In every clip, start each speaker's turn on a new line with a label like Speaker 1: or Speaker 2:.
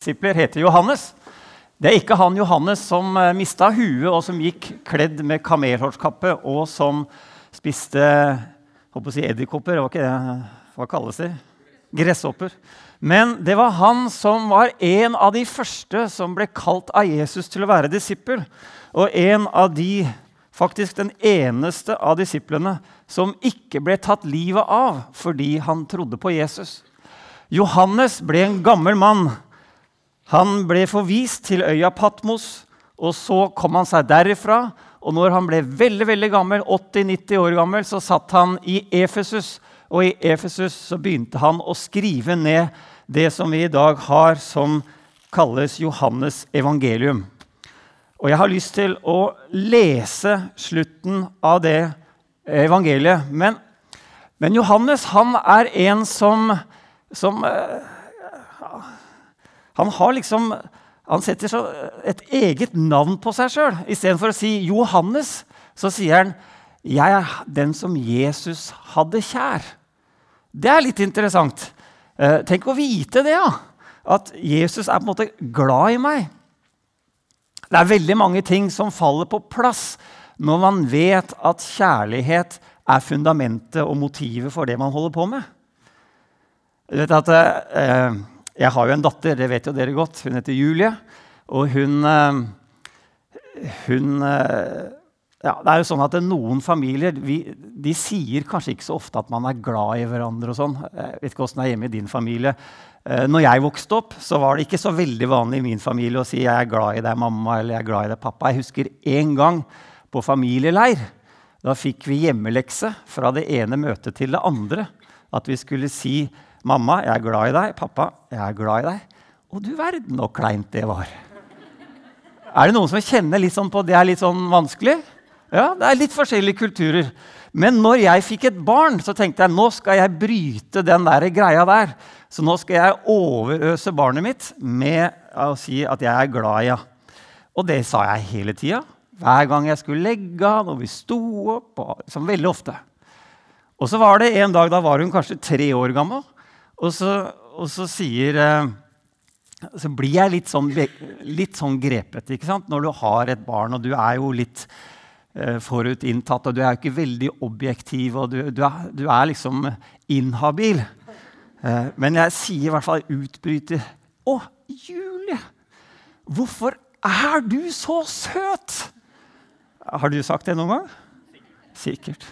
Speaker 1: disipler heter Johannes. Det er ikke han Johannes som uh, mista huet, og som gikk kledd med kamelhårskappe, og som spiste håper å si edderkopper. Var ikke det hva kalles det? Gresshopper. Men det var han som var en av de første som ble kalt av Jesus til å være disippel. Og en av de, faktisk den eneste av disiplene som ikke ble tatt livet av fordi han trodde på Jesus. Johannes ble en gammel mann. Han ble forvist til øya Patmos, og så kom han seg derifra. Og når han ble veldig veldig gammel, 80-90 år gammel, så satt han i Efesus. Og i Efesus så begynte han å skrive ned det som vi i dag har som kalles Johannes evangelium. Og jeg har lyst til å lese slutten av det evangeliet. Men, men Johannes han er en som, som uh, Han har liksom han setter et eget navn på seg sjøl. Istedenfor å si Johannes, så sier han 'Jeg er den som Jesus hadde kjær'. Det er litt interessant. Eh, tenk å vite det, ja. At Jesus er på en måte glad i meg. Det er veldig mange ting som faller på plass når man vet at kjærlighet er fundamentet og motivet for det man holder på med. At, uh, jeg har jo en datter, det vet jo dere godt. Hun heter Julie. Og hun, uh, hun ja, det er jo sånn at Noen familier vi, de sier kanskje ikke så ofte at man er glad i hverandre. og sånn. Jeg vet ikke hvordan det er hjemme i din familie. Eh, når jeg vokste opp, så var det ikke så veldig vanlig i min familie å si 'jeg er glad i deg, mamma' eller 'jeg er glad i deg, pappa'. Jeg husker en gang på familieleir. Da fikk vi hjemmelekse fra det ene møtet til det andre. At vi skulle si 'mamma, jeg er glad i deg'. 'Pappa, jeg er glad i deg'. Og du verden så kleint det var. Er det noen som kjenner litt sånn på det er litt sånn vanskelig? Ja, Det er litt forskjellige kulturer. Men når jeg fikk et barn, så tenkte jeg nå skal jeg bryte den der greia der. Så nå skal jeg overøse barnet mitt med å si at jeg er glad i henne. Og det sa jeg hele tida. Hver gang jeg skulle legge av, når vi sto opp. Og, liksom veldig ofte. Og så var det en dag, da var hun kanskje tre år gammel, og så, og så sier eh, så blir jeg litt sånn, litt sånn grepet ikke sant? når du har et barn, og du er jo litt eh, forutinntatt, og du er jo ikke veldig objektiv, og du, du, er, du er, liksom inhabil. Eh, men jeg sier i hvert fall utbryter Å, Julie! Hvorfor er du så søt? Har du sagt det noen gang? Sikkert.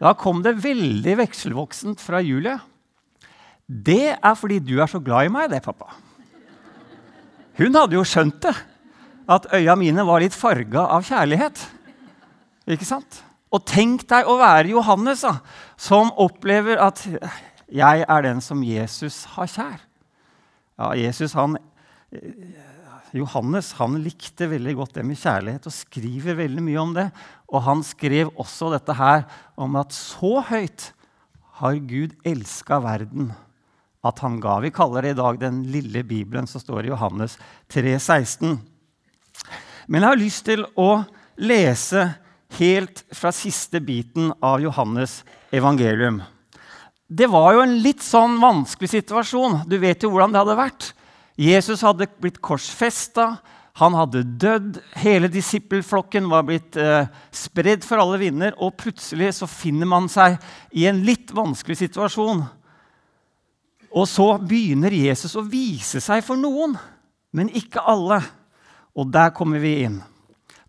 Speaker 1: Da kom det veldig vekselvoksent fra Julie. Det er fordi du er så glad i meg, det, pappa. Hun hadde jo skjønt det. At øya mine var litt farga av kjærlighet. Ikke sant? Og tenk deg å være Johannes, da, som opplever at 'jeg er den som Jesus har kjær'. Ja, Jesus, han, Johannes han likte veldig godt det med kjærlighet og skriver veldig mye om det. Og han skrev også dette her om at så høyt har Gud elska verden at han ga. Vi kaller det i dag den lille Bibelen som står i Johannes 3, 16. Men jeg har lyst til å lese helt fra siste biten av Johannes evangelium. Det var jo en litt sånn vanskelig situasjon. Du vet jo hvordan det hadde vært. Jesus hadde blitt korsfesta, han hadde dødd, hele disippelflokken var blitt eh, spredd for alle vinder, og plutselig så finner man seg i en litt vanskelig situasjon. Og så begynner Jesus å vise seg for noen, men ikke alle. Og der kommer vi inn.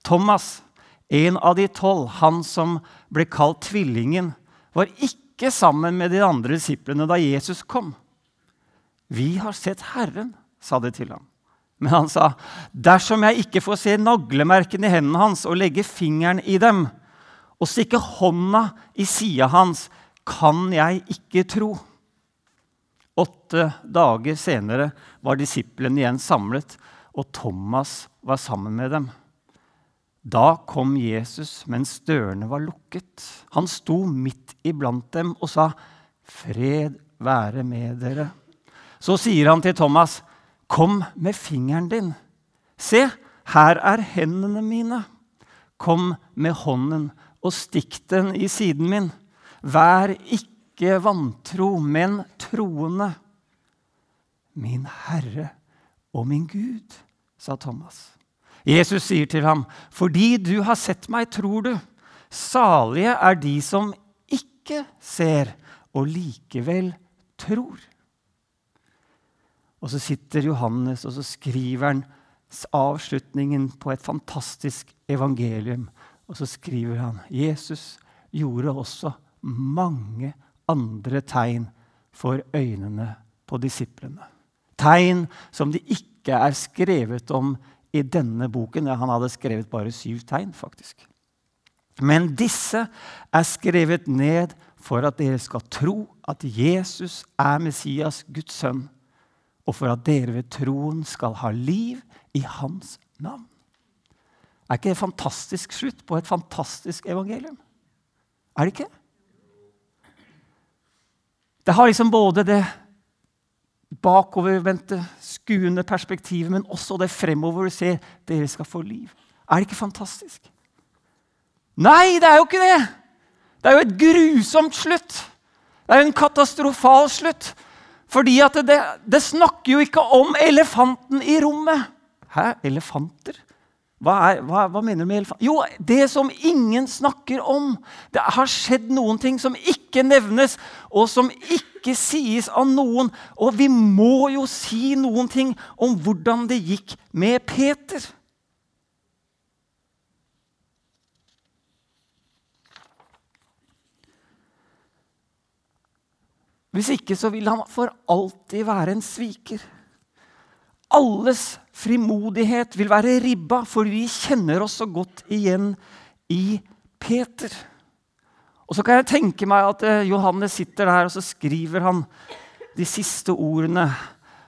Speaker 1: Thomas en av de tolv, han som ble kalt Tvillingen, var ikke sammen med de andre disiplene da Jesus kom. 'Vi har sett Herren', sa de til ham. Men han sa, 'Dersom jeg ikke får se naglemerkene i hendene hans og legge fingeren i dem' 'og stikke hånda i sida hans, kan jeg ikke tro.' Åtte dager senere var disiplene igjen samlet, og Thomas var sammen med dem. Da kom Jesus mens dørene var lukket. Han sto midt iblant dem og sa, 'Fred være med dere.' Så sier han til Thomas, 'Kom med fingeren din. Se, her er hendene mine. Kom med hånden og stikk den i siden min. Vær ikke vantro, men troende.' Min Herre og min Gud, sa Thomas. Jesus sier til ham, 'Fordi du har sett meg, tror du.' 'Salige er de som ikke ser, og likevel tror.' Og så sitter Johannes og så skriver han avslutningen på et fantastisk evangelium. Og så skriver han Jesus gjorde også mange andre tegn for øynene på disiplene. Tegn som det ikke er skrevet om i denne boken. Han hadde skrevet bare syv tegn, faktisk. Men disse er skrevet ned for at dere skal tro at Jesus er Messias, Guds sønn, og for at dere ved troen skal ha liv i hans navn. Er ikke det fantastisk slutt på et fantastisk evangelium? Er det ikke? Det har liksom både det bakovervendte, skuende perspektivet, men også det fremover du ser dere skal få liv. Er det ikke fantastisk? Nei, det er jo ikke det! Det er jo et grusomt slutt. Det er jo en katastrofal slutt. Fordi det, det snakker jo ikke om elefanten i rommet. Hæ? Elefanter? Hva, er, hva, hva, mener du med elefant? Jo, det som ingen snakker om. Det har skjedd noen ting som ikke nevnes, og som ikke sies av noen. Og vi må jo si noen ting om hvordan det gikk med Peter. Hvis ikke så vil han for alltid være en sviker. Alles frimodighet vil være ribba, for vi kjenner oss så godt igjen i Peter. Og så kan jeg tenke meg at eh, Johannes sitter der og så skriver han de siste ordene.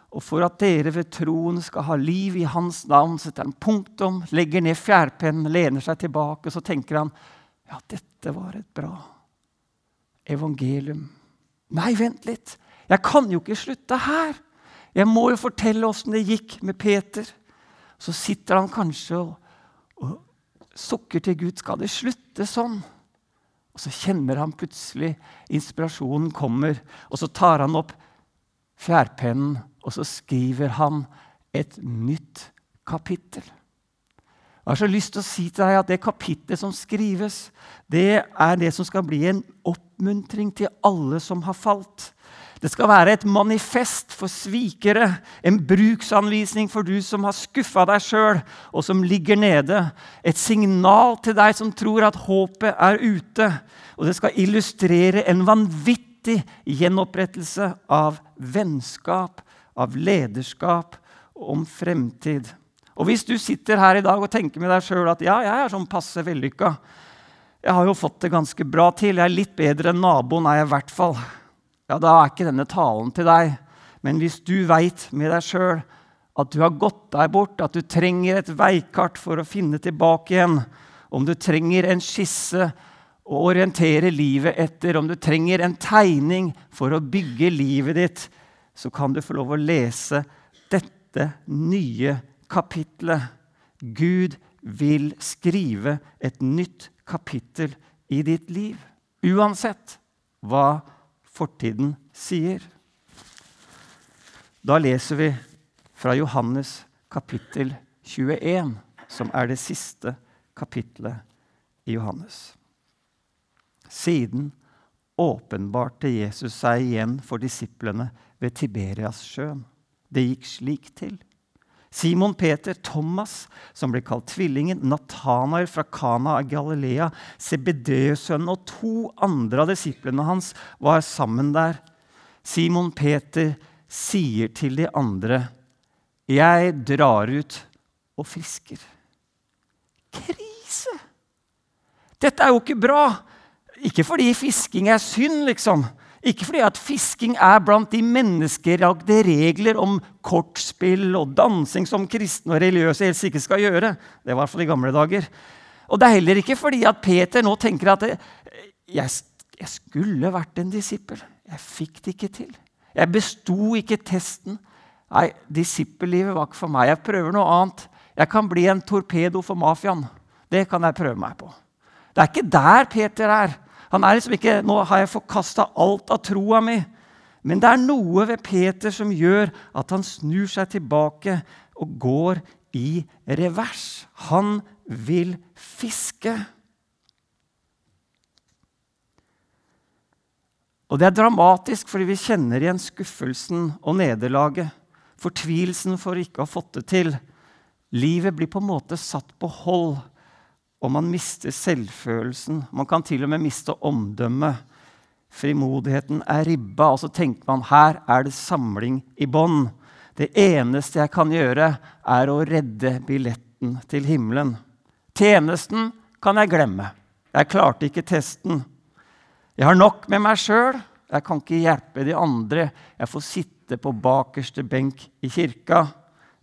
Speaker 1: Og for at dere ved troen skal ha liv i hans navn, setter han punktum, legger ned fjærpennen, lener seg tilbake, og så tenker han ja, dette var et bra evangelium. Nei, vent litt. Jeg kan jo ikke slutte her. Jeg må jo fortelle åssen det gikk med Peter. Så sitter han kanskje og, og sukker til Gud. Skal det slutte sånn? Og så kjenner han plutselig inspirasjonen kommer, og så tar han opp fjærpennen, og så skriver han et nytt kapittel. Jeg har så lyst til å si til deg at Det kapittelet som skrives, det er det som skal bli en oppmuntring til alle som har falt. Det skal være et manifest for svikere, en bruksanvisning for du som har skuffa deg sjøl, og som ligger nede. Et signal til deg som tror at håpet er ute. Og det skal illustrere en vanvittig gjenopprettelse av vennskap, av lederskap og om fremtid. Og hvis du sitter her i dag og tenker med deg sjøl at ja, jeg er sånn passe vellykka, jeg har jo fått det ganske bra til, jeg er litt bedre enn naboen, er jeg i hvert fall. Ja, da er ikke denne talen til deg. Men hvis du veit med deg sjøl at du har gått deg bort, at du trenger et veikart for å finne tilbake igjen, om du trenger en skisse å orientere livet etter, om du trenger en tegning for å bygge livet ditt, så kan du få lov å lese dette nye kapitlet. Gud vil skrive et nytt kapittel i ditt liv. Uansett hva fortiden sier. Da leser vi fra Johannes kapittel 21, som er det siste kapitlet i Johannes. Siden åpenbarte Jesus seg igjen for disiplene ved Tiberias-sjøen. Det gikk slik til. Simon Peter, Thomas, som ble kalt Tvillingen, Natanael fra Kana av Galilea, Sebedeus-sønnen og to andre av disiplene hans var sammen der. Simon Peter sier til de andre, 'Jeg drar ut og fisker'. Krise! Dette er jo ikke bra. Ikke fordi fisking er synd, liksom. Ikke fordi at fisking er blant de menneskelagde regler om kortspill og dansing som kristne og religiøse helst ikke skal gjøre. Det var i hvert fall i gamle dager. Og det er heller ikke fordi at Peter nå tenker at jeg, jeg skulle vært en disippel. Jeg fikk det ikke til. Jeg besto ikke testen. Nei, disippellivet var ikke for meg. Jeg prøver noe annet. Jeg kan bli en torpedo for mafiaen. Det kan jeg prøve meg på. Det er ikke der Peter er. Han er liksom ikke 'Nå har jeg forkasta alt av troa mi'. Men det er noe ved Peter som gjør at han snur seg tilbake og går i revers. Han vil fiske. Og det er dramatisk fordi vi kjenner igjen skuffelsen og nederlaget. Fortvilelsen for ikke å ha fått det til. Livet blir på en måte satt på hold, og man mister selvfølelsen. Man kan til og med miste omdømmet. Frimodigheten er ribba, og så tenker man her er det samling i bånn. Det eneste jeg kan gjøre, er å redde billetten til himmelen. Tjenesten kan jeg glemme. Jeg klarte ikke testen. Jeg har nok med meg sjøl. Jeg kan ikke hjelpe de andre. Jeg får sitte på bakerste benk i kirka.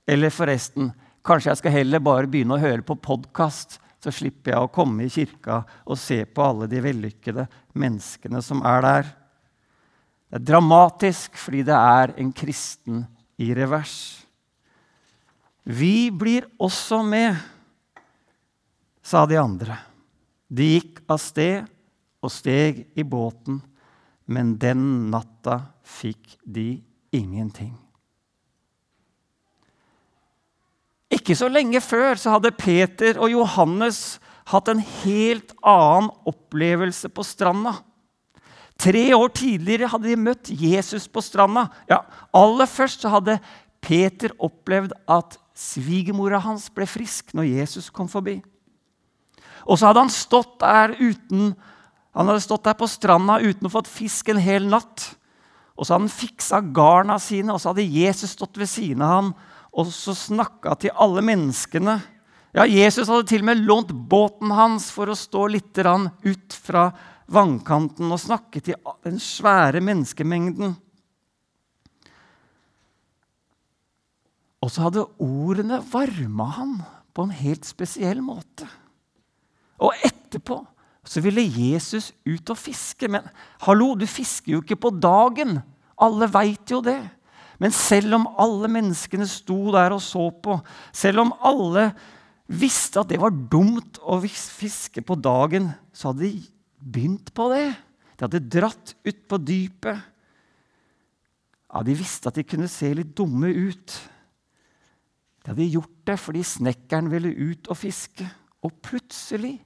Speaker 1: Eller forresten, kanskje jeg skal heller bare begynne å høre på podkast så slipper jeg å komme i kirka og se på alle de vellykkede menneskene som er der. Det er dramatisk fordi det er en kristen i revers. Vi blir også med, sa de andre. De gikk av sted og steg i båten, men den natta fikk de ingenting. Ikke så lenge før så hadde Peter og Johannes hatt en helt annen opplevelse på stranda. Tre år tidligere hadde de møtt Jesus på stranda. Ja, aller først så hadde Peter opplevd at svigermora hans ble frisk når Jesus kom forbi. Og så hadde han stått der uten, han hadde stått der på stranda uten å fått fisk en hel natt. Og så hadde han fiksa garna sine, og så hadde Jesus stått ved siden av ham og så snakka til alle menneskene. Ja, Jesus hadde til og med lånt båten hans for å stå litt ut fra vannkanten og snakke til den svære menneskemengden. Og så hadde ordene varma han på en helt spesiell måte. Og etterpå så ville Jesus ut og fiske. Men hallo, du fisker jo ikke på dagen. Alle veit jo det. Men selv om alle menneskene sto der og så på, selv om alle visste at det var dumt å fiske på dagen, så hadde de begynt på det. De hadde dratt ut på dypet. Ja, De visste at de kunne se litt dumme ut. De hadde gjort det fordi snekkeren ville ut og fiske. Og plutselig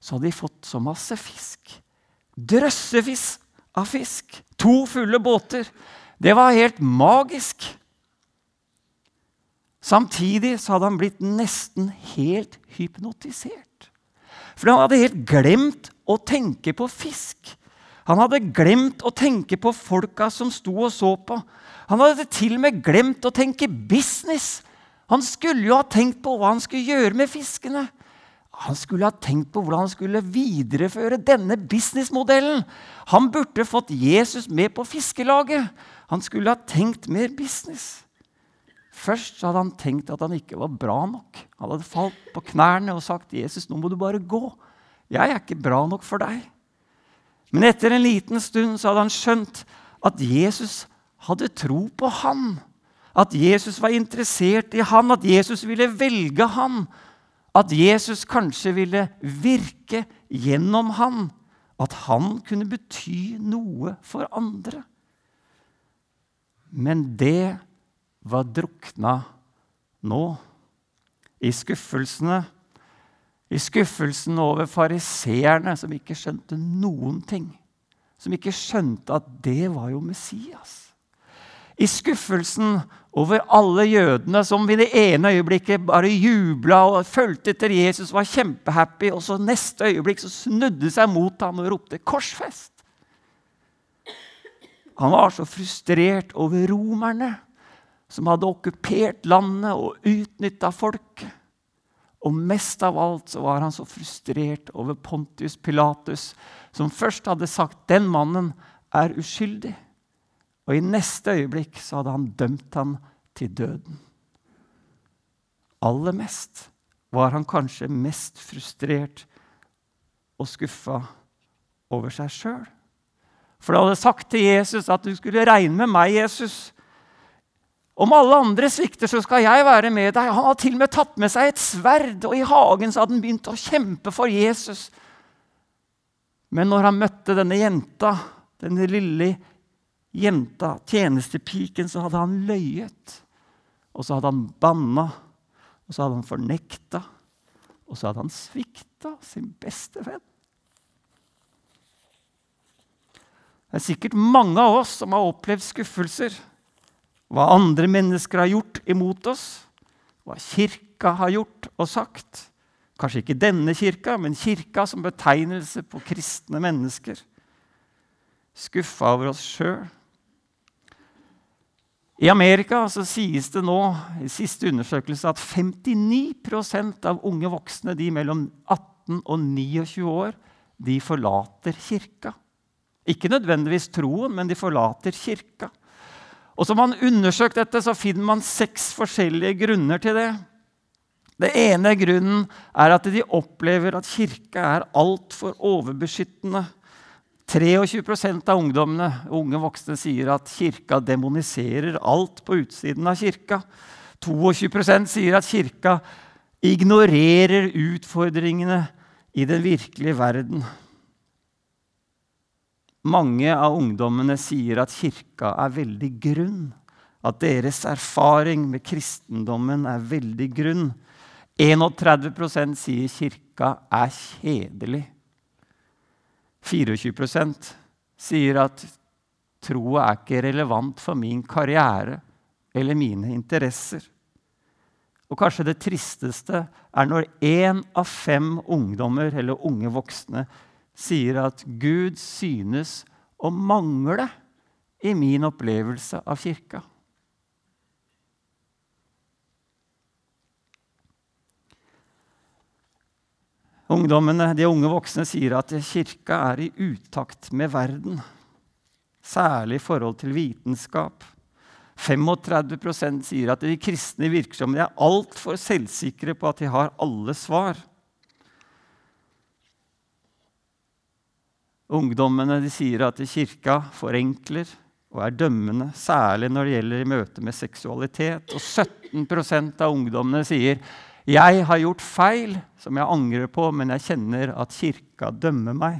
Speaker 1: så hadde de fått så masse fisk. Drøssevis av fisk. To fulle båter. Det var helt magisk. Samtidig så hadde han blitt nesten helt hypnotisert. For han hadde helt glemt å tenke på fisk. Han hadde glemt å tenke på folka som sto og så på. Han hadde til og med glemt å tenke business. Han skulle jo ha tenkt på hva han skulle gjøre med fiskene. Han skulle ha tenkt på hvordan han skulle videreføre denne businessmodellen. Han burde fått Jesus med på fiskelaget. Han skulle ha tenkt mer business. Først hadde han tenkt at han ikke var bra nok. Han hadde falt på knærne og sagt, 'Jesus, nå må du bare gå. Jeg er ikke bra nok for deg.' Men etter en liten stund så hadde han skjønt at Jesus hadde tro på han. At Jesus var interessert i han, at Jesus ville velge han. At Jesus kanskje ville virke gjennom han. At han kunne bety noe for andre. Men det var drukna nå. I skuffelsene. I skuffelsen over fariseerne, som ikke skjønte noen ting. Som ikke skjønte at det var jo Messias. I skuffelsen over alle jødene som i det ene øyeblikket bare jubla og fulgte etter Jesus, var kjempehappy, og så neste øyeblikk så snudde seg mot ham og ropte 'korsfest'. Han var så frustrert over romerne, som hadde okkupert landet og utnytta folk. Og mest av alt så var han så frustrert over Pontius Pilatus, som først hadde sagt 'den mannen er uskyldig', og i neste øyeblikk så hadde han dømt ham til døden. Aller mest var han kanskje mest frustrert og skuffa over seg sjøl. For han hadde sagt til Jesus at du skulle regne med meg, Jesus. Om alle andre svikter, så skal jeg være med deg. Han hadde til og med tatt med seg et sverd, og i hagen så hadde han begynt å kjempe for Jesus. Men når han møtte denne jenta, denne lille jenta, tjenestepiken, så hadde han løyet. Og så hadde han banna, og så hadde han fornekta, og så hadde han svikta sin beste venn. Det er sikkert mange av oss som har opplevd skuffelser. Hva andre mennesker har gjort imot oss, hva kirka har gjort og sagt. Kanskje ikke denne kirka, men kirka som betegnelse på kristne mennesker. Skuffa over oss sjøl. I Amerika så sies det nå i siste undersøkelse at 59% av unge voksne de mellom 18 og 29 år de forlater kirka. Ikke nødvendigvis troen, men de forlater kirka. Og Som man undersøkt dette, så finner man seks forskjellige grunner til det. Det ene grunnen er at de opplever at kirka er altfor overbeskyttende. 23% av ungdommene, unge voksne sier at kirka demoniserer alt på utsiden av kirka. 22% sier at kirka ignorerer utfordringene i den virkelige verden. Mange av ungdommene sier at kirka er veldig grunn. At deres erfaring med kristendommen er veldig grunn. 31% sier kirka er kjedelig. 24% sier at troa er ikke relevant for min karriere eller mine interesser. Og kanskje det tristeste er når én av fem ungdommer eller unge voksne sier at Gud synes å mangle i min opplevelse av kirka. Ungdommene, De unge voksne sier at kirka er i utakt med verden. Særlig i forhold til vitenskap. 35% sier at de kristne virker som de er altfor selvsikre på at de har alle svar. Ungdommene sier at kirka forenkler og er dømmende, særlig når det gjelder i møte med seksualitet. Og 17% av ungdommene sier jeg har gjort feil som jeg angrer på, men jeg kjenner at kirka dømmer meg.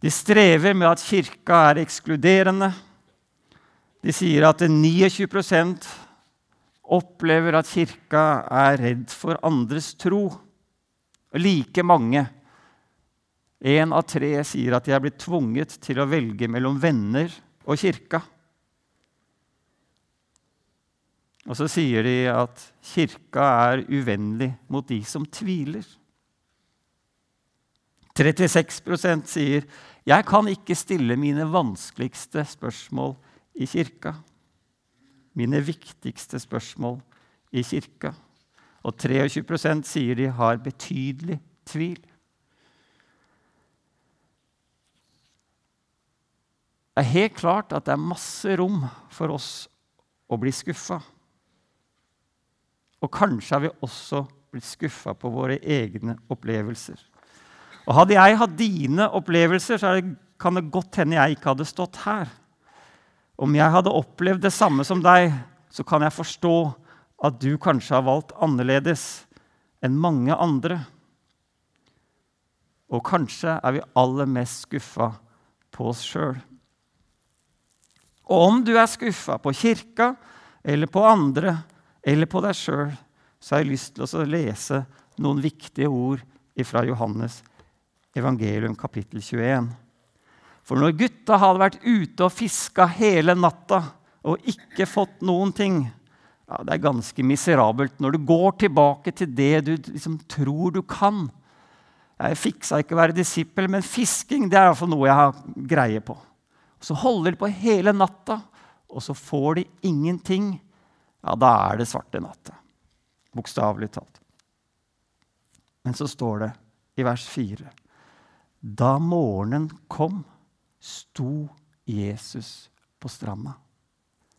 Speaker 1: De strever med at kirka er ekskluderende. De sier at 29% opplever at kirka er redd for andres tro. Like mange Én av tre sier at de er blitt tvunget til å velge mellom venner og kirka. Og så sier de at kirka er uvennlig mot de som tviler. 36% sier 'Jeg kan ikke stille mine vanskeligste spørsmål i kirka'. Mine viktigste spørsmål i kirka. Og 23% sier de har betydelig tvil. Det er helt klart at det er masse rom for oss å bli skuffa. Og kanskje har vi også blitt skuffa på våre egne opplevelser. Og Hadde jeg hatt dine opplevelser, så kan det godt hende jeg ikke hadde stått her. Om jeg hadde opplevd det samme som deg, så kan jeg forstå at du kanskje har valgt annerledes enn mange andre. Og kanskje er vi aller mest skuffa på oss sjøl. Og om du er skuffa på kirka eller på andre eller på deg sjøl, så har jeg lyst til å lese noen viktige ord fra Johannes evangelium kapittel 21. For når gutta hadde vært ute og fiska hele natta og ikke fått noen ting ja, Det er ganske miserabelt når du går tilbake til det du liksom tror du kan. Jeg fiksa ikke å være disippel, men fisking det er iallfall noe jeg har greie på. Så holder de på hele natta, og så får de ingenting. Ja, da er det svarte natta. Bokstavelig talt. Men så står det i vers 4.: Da morgenen kom, sto Jesus på stranda.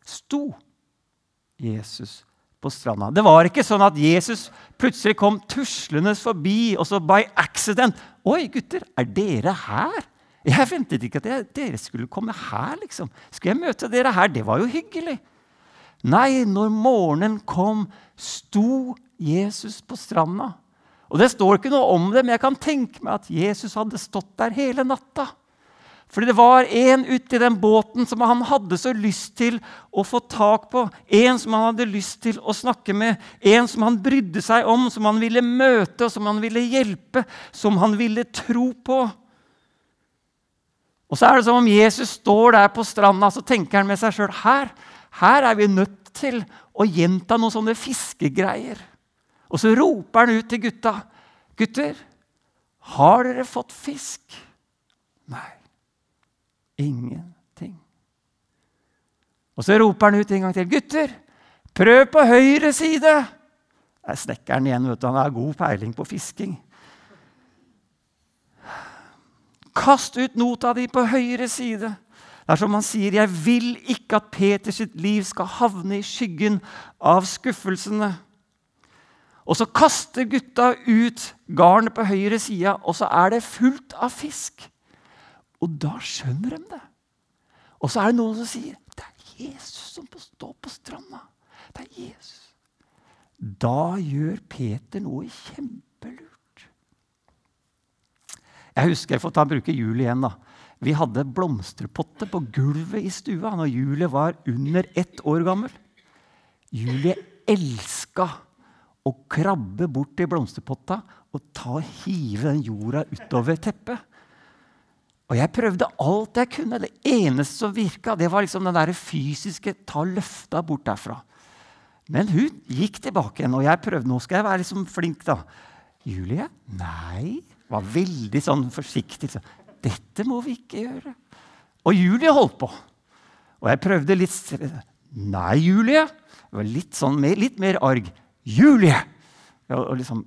Speaker 1: Sto Jesus på stranda. Det var ikke sånn at Jesus plutselig kom tuslende forbi, og så by accident Oi, gutter, er dere her? Jeg ventet ikke at dere skulle komme her. liksom. Skulle jeg møte dere her? Det var jo hyggelig. Nei, når morgenen kom, sto Jesus på stranda. Og Det står ikke noe om det, men jeg kan tenke meg at Jesus hadde stått der hele natta. Fordi det var en uti den båten som han hadde så lyst til å få tak på. En som han hadde lyst til å snakke med. En som han brydde seg om, som han ville møte, og som han ville hjelpe. Som han ville tro på. Og så er det som om Jesus står der på stranda så tenker han med seg sjøl her, her er vi nødt til å gjenta noen sånne fiskegreier. Og så roper han ut til gutta. Gutter, har dere fått fisk? Nei. Ingenting. Og så roper han ut en gang til. 'Gutter, prøv på høyre side!' Det er snekkeren igjen. vet du. Han har god peiling på fisking. Kast ut nota di på høyre side. Det er som han sier, 'Jeg vil ikke at Peters liv skal havne i skyggen av skuffelsene'. Og så kaster gutta ut garnet på høyre side, og så er det fullt av fisk. Og da skjønner de det. Og så er det noen som sier det er Jesus som står på stranda. Det er Jesus. Da gjør Peter noe kjempelurt. Jeg husker jeg får ta bruke jul igjen. da. Vi hadde blomsterpotter på gulvet i stua når Julie var under ett år gammel. Julie elska å krabbe bort til blomsterpotta og ta og hive den jorda utover teppet. Og jeg prøvde alt jeg kunne. Det eneste som virka, det var liksom den der fysiske ta løfta bort derfra. Men hun gikk tilbake igjen, og jeg prøvde. Nå skal jeg være liksom flink, da. Julie? Nei. Var veldig sånn forsiktig. Dette må vi ikke gjøre. Og Julie holdt på. Og jeg prøvde litt Nei, Julie. Jeg var litt, sånn, litt mer arg. Julie! Og liksom,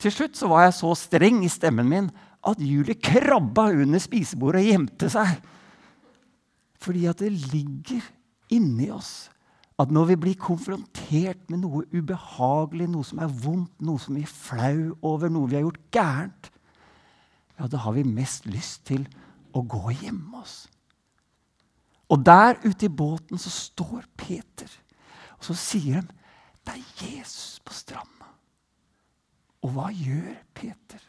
Speaker 1: til slutt så var jeg så streng i stemmen min at Julie krabba under spisebordet og gjemte seg. Fordi at det ligger inni oss at når vi blir konfrontert med noe ubehagelig, noe som er vondt, noe som vi er flau over, noe vi har gjort gærent, ja, da har vi mest lyst til å gå og gjemme oss. Og der ute i båten så står Peter, og så sier de det er Jesus på stranda. Og hva gjør Peter?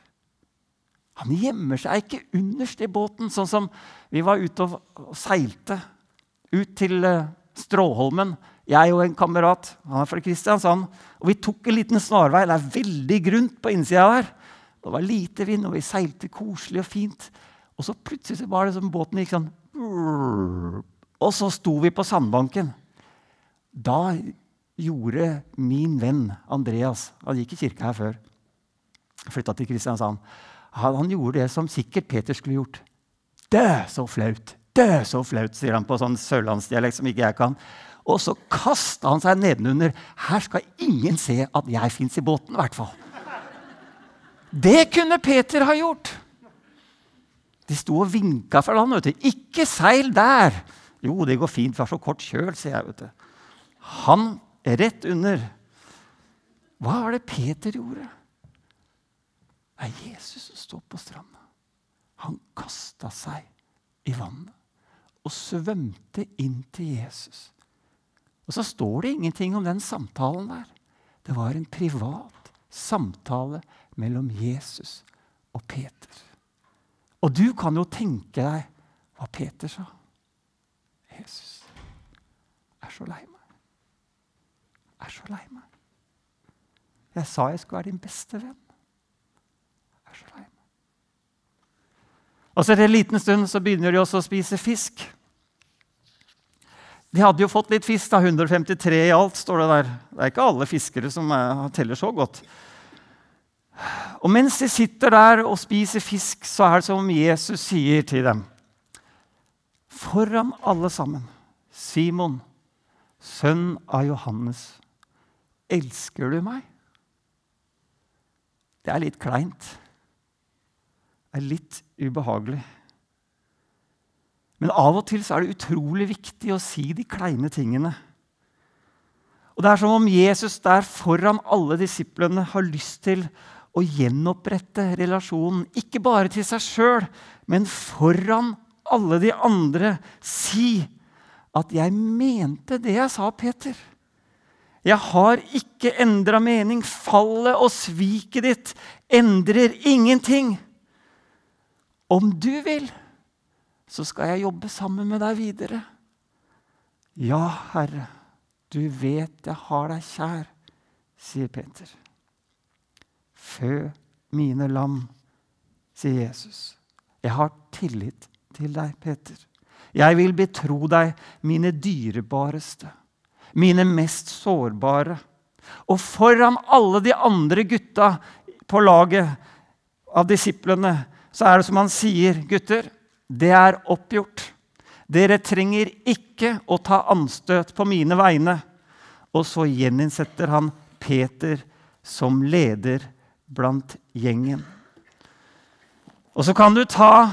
Speaker 1: Han gjemmer seg ikke underst i båten, sånn som vi var ute og seilte ut til eh, Stråholmen. Jeg og en kamerat. Han er fra Kristiansand. Og vi tok en liten snarvei. Det er veldig grunt på innsida der. Det var lite vind, og vi seilte koselig og fint. Og så plutselig var det som båten gikk sånn Og så sto vi på sandbanken. Da gjorde min venn Andreas Han gikk i kirka her før. Flytta til Kristiansand han, han, gjorde det som sikkert Peter skulle gjort. Dø, så flaut! Dø, så flaut, sier han på sånn sørlandsdialekt som ikke jeg kan. Og så kasta han seg nedenunder. Her skal ingen se at jeg fins i båten, i hvert fall. Det kunne Peter ha gjort. De sto og vinka fra land. vet du. 'Ikke seil der!' Jo, det går fint, vi har så kort kjøl, sier jeg. vet du. Han rett under. Hva var det Peter gjorde? Det er Jesus som står på stranda. Han kasta seg i vannet og svømte inn til Jesus. Og så står det ingenting om den samtalen der. Det var en privat samtale mellom Jesus og Peter. Og du kan jo tenke deg hva Peter sa. Jesus er så lei meg. Er så lei meg. Jeg sa jeg skulle være din beste venn. Er så lei meg. Og så etter en liten stund så begynner de også å spise fisk. De hadde jo fått litt fisk, da, 153 i alt, står det der. Det er ikke alle fiskere som teller så godt. Og mens de sitter der og spiser fisk, så er det som om Jesus sier til dem Foran alle sammen, Simon, sønn av Johannes, elsker du meg? Det er litt kleint Det er litt ubehagelig. Men av og til er det utrolig viktig å si de kleine tingene. Og Det er som om Jesus der foran alle disiplene har lyst til å gjenopprette relasjonen. Ikke bare til seg sjøl, men foran alle de andre. Si at 'jeg mente det jeg sa, Peter'. Jeg har ikke endra mening. Fallet og sviket ditt endrer ingenting. Om du vil, så skal jeg jobbe sammen med deg videre. Ja, Herre, du vet jeg har deg kjær, sier Peter. Fø mine lam, sier Jesus. Jeg har tillit til deg, Peter. Jeg vil betro deg mine dyrebareste, mine mest sårbare. Og foran alle de andre gutta på laget av disiplene så er det som han sier, gutter, det er oppgjort. Dere trenger ikke å ta anstøt på mine vegne. Og så gjeninnsetter han Peter som leder blant gjengen. Og så kan du ta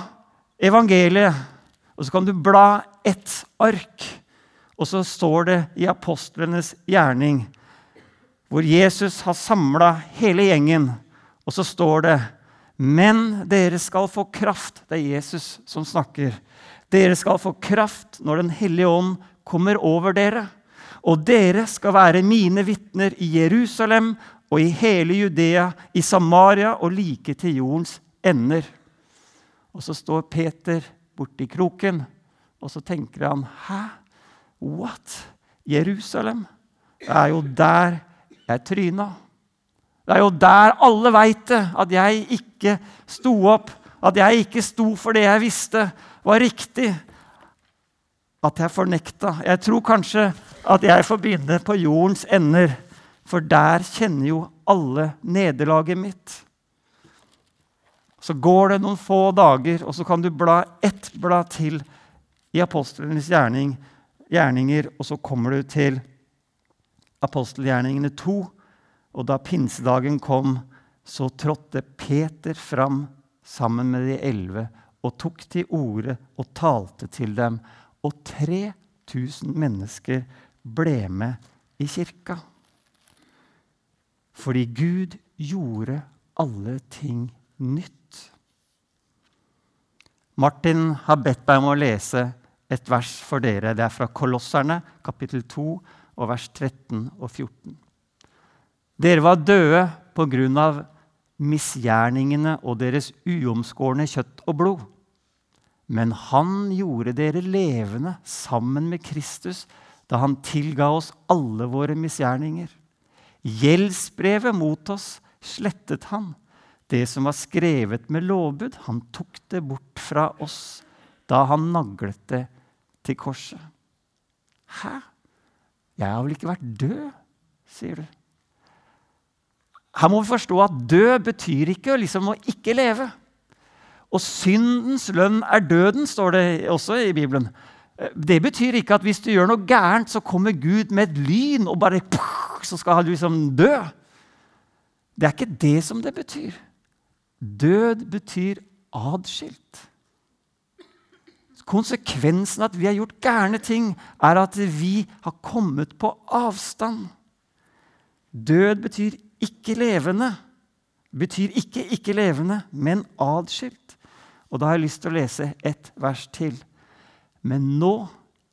Speaker 1: evangeliet, og så kan du bla ett ark. Og så står det i apostlenes gjerning, hvor Jesus har samla hele gjengen. Og så står det Men dere skal få kraft. Det er Jesus som snakker. Dere skal få kraft når Den hellige ånd kommer over dere. Og dere skal være mine vitner i Jerusalem og i hele Judea, i Samaria og like til jordens ender. Og så står Peter borti kroken, og så tenker han Hæ? What? Jerusalem? Det er jo der jeg tryna. Det er jo der alle veit det, at jeg ikke sto opp, at jeg ikke sto for det jeg visste var riktig. At jeg fornekta. Jeg tror kanskje at jeg får begynne på jordens ender, for der kjenner jo alle nederlaget mitt. Så går det noen få dager, og så kan du bla ett blad til i apostlenes gjerning, gjerninger, og så kommer du til apostelgjerningene 2. Og da pinsedagen kom, så trådte Peter fram sammen med de elleve og tok til orde og talte til dem. Og 3000 mennesker ble med i kirka. Fordi Gud gjorde alle ting nytt. Martin har bedt meg om å lese et vers for dere. Det er fra Kolosserne, kapittel 2, og vers 13 og 14. Dere var døde på grunn av misgjerningene og deres uomskårne kjøtt og blod. Men han gjorde dere levende sammen med Kristus da han tilga oss alle våre misgjerninger. Gjeldsbrevet mot oss slettet han det som var skrevet med lovbud, han tok det bort fra oss da han naglet det til korset. Hæ? Jeg har vel ikke vært død, sier du. Her må vi forstå at død betyr ikke liksom å ikke leve. Og syndens lønn er døden, står det også i Bibelen. Det betyr ikke at hvis du gjør noe gærent, så kommer Gud med et lyn og bare så skal han liksom dø. Det er ikke det som det betyr. Død betyr adskilt. Konsekvensen av at vi har gjort gærne ting, er at vi har kommet på avstand. Død betyr ikke levende. Betyr ikke ikke levende, men adskilt. Og da har jeg lyst til å lese ett vers til. Men nå,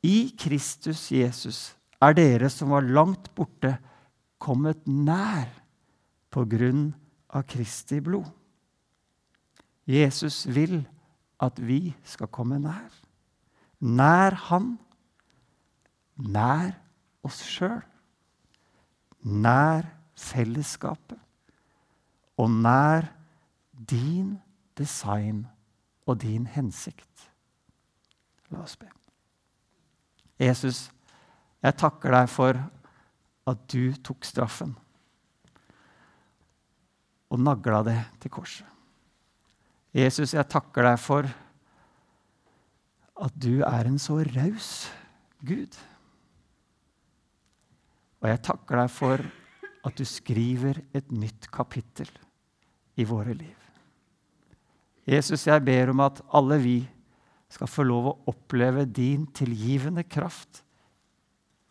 Speaker 1: i Kristus Jesus, er dere som var langt borte, kommet nær på grunn av Kristi blod. Jesus vil at vi skal komme nær. Nær Han. Nær oss sjøl. Nær fellesskapet. Og nær din design og din hensikt. La oss be. Jesus, jeg takker deg for at du tok straffen og nagla det til korset. Jesus, jeg takker deg for at du er en så raus Gud. Og jeg takker deg for at du skriver et nytt kapittel i våre liv. Jesus, jeg ber om at alle vi skal få lov å oppleve din tilgivende kraft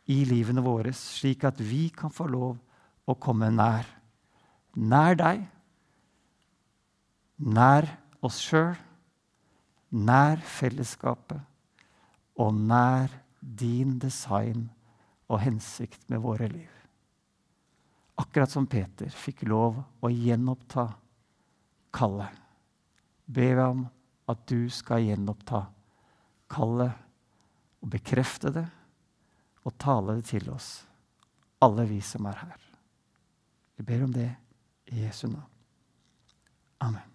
Speaker 1: i livene våre, slik at vi kan få lov å komme nær. Nær deg, nær oss sjøl, nær fellesskapet og nær din design og hensikt med våre liv. Akkurat som Peter fikk lov å gjenoppta kallet, ber vi om at du skal gjenoppta kallet og bekrefte det og tale det til oss, alle vi som er her. Vi ber om det i Jesu navn. Amen.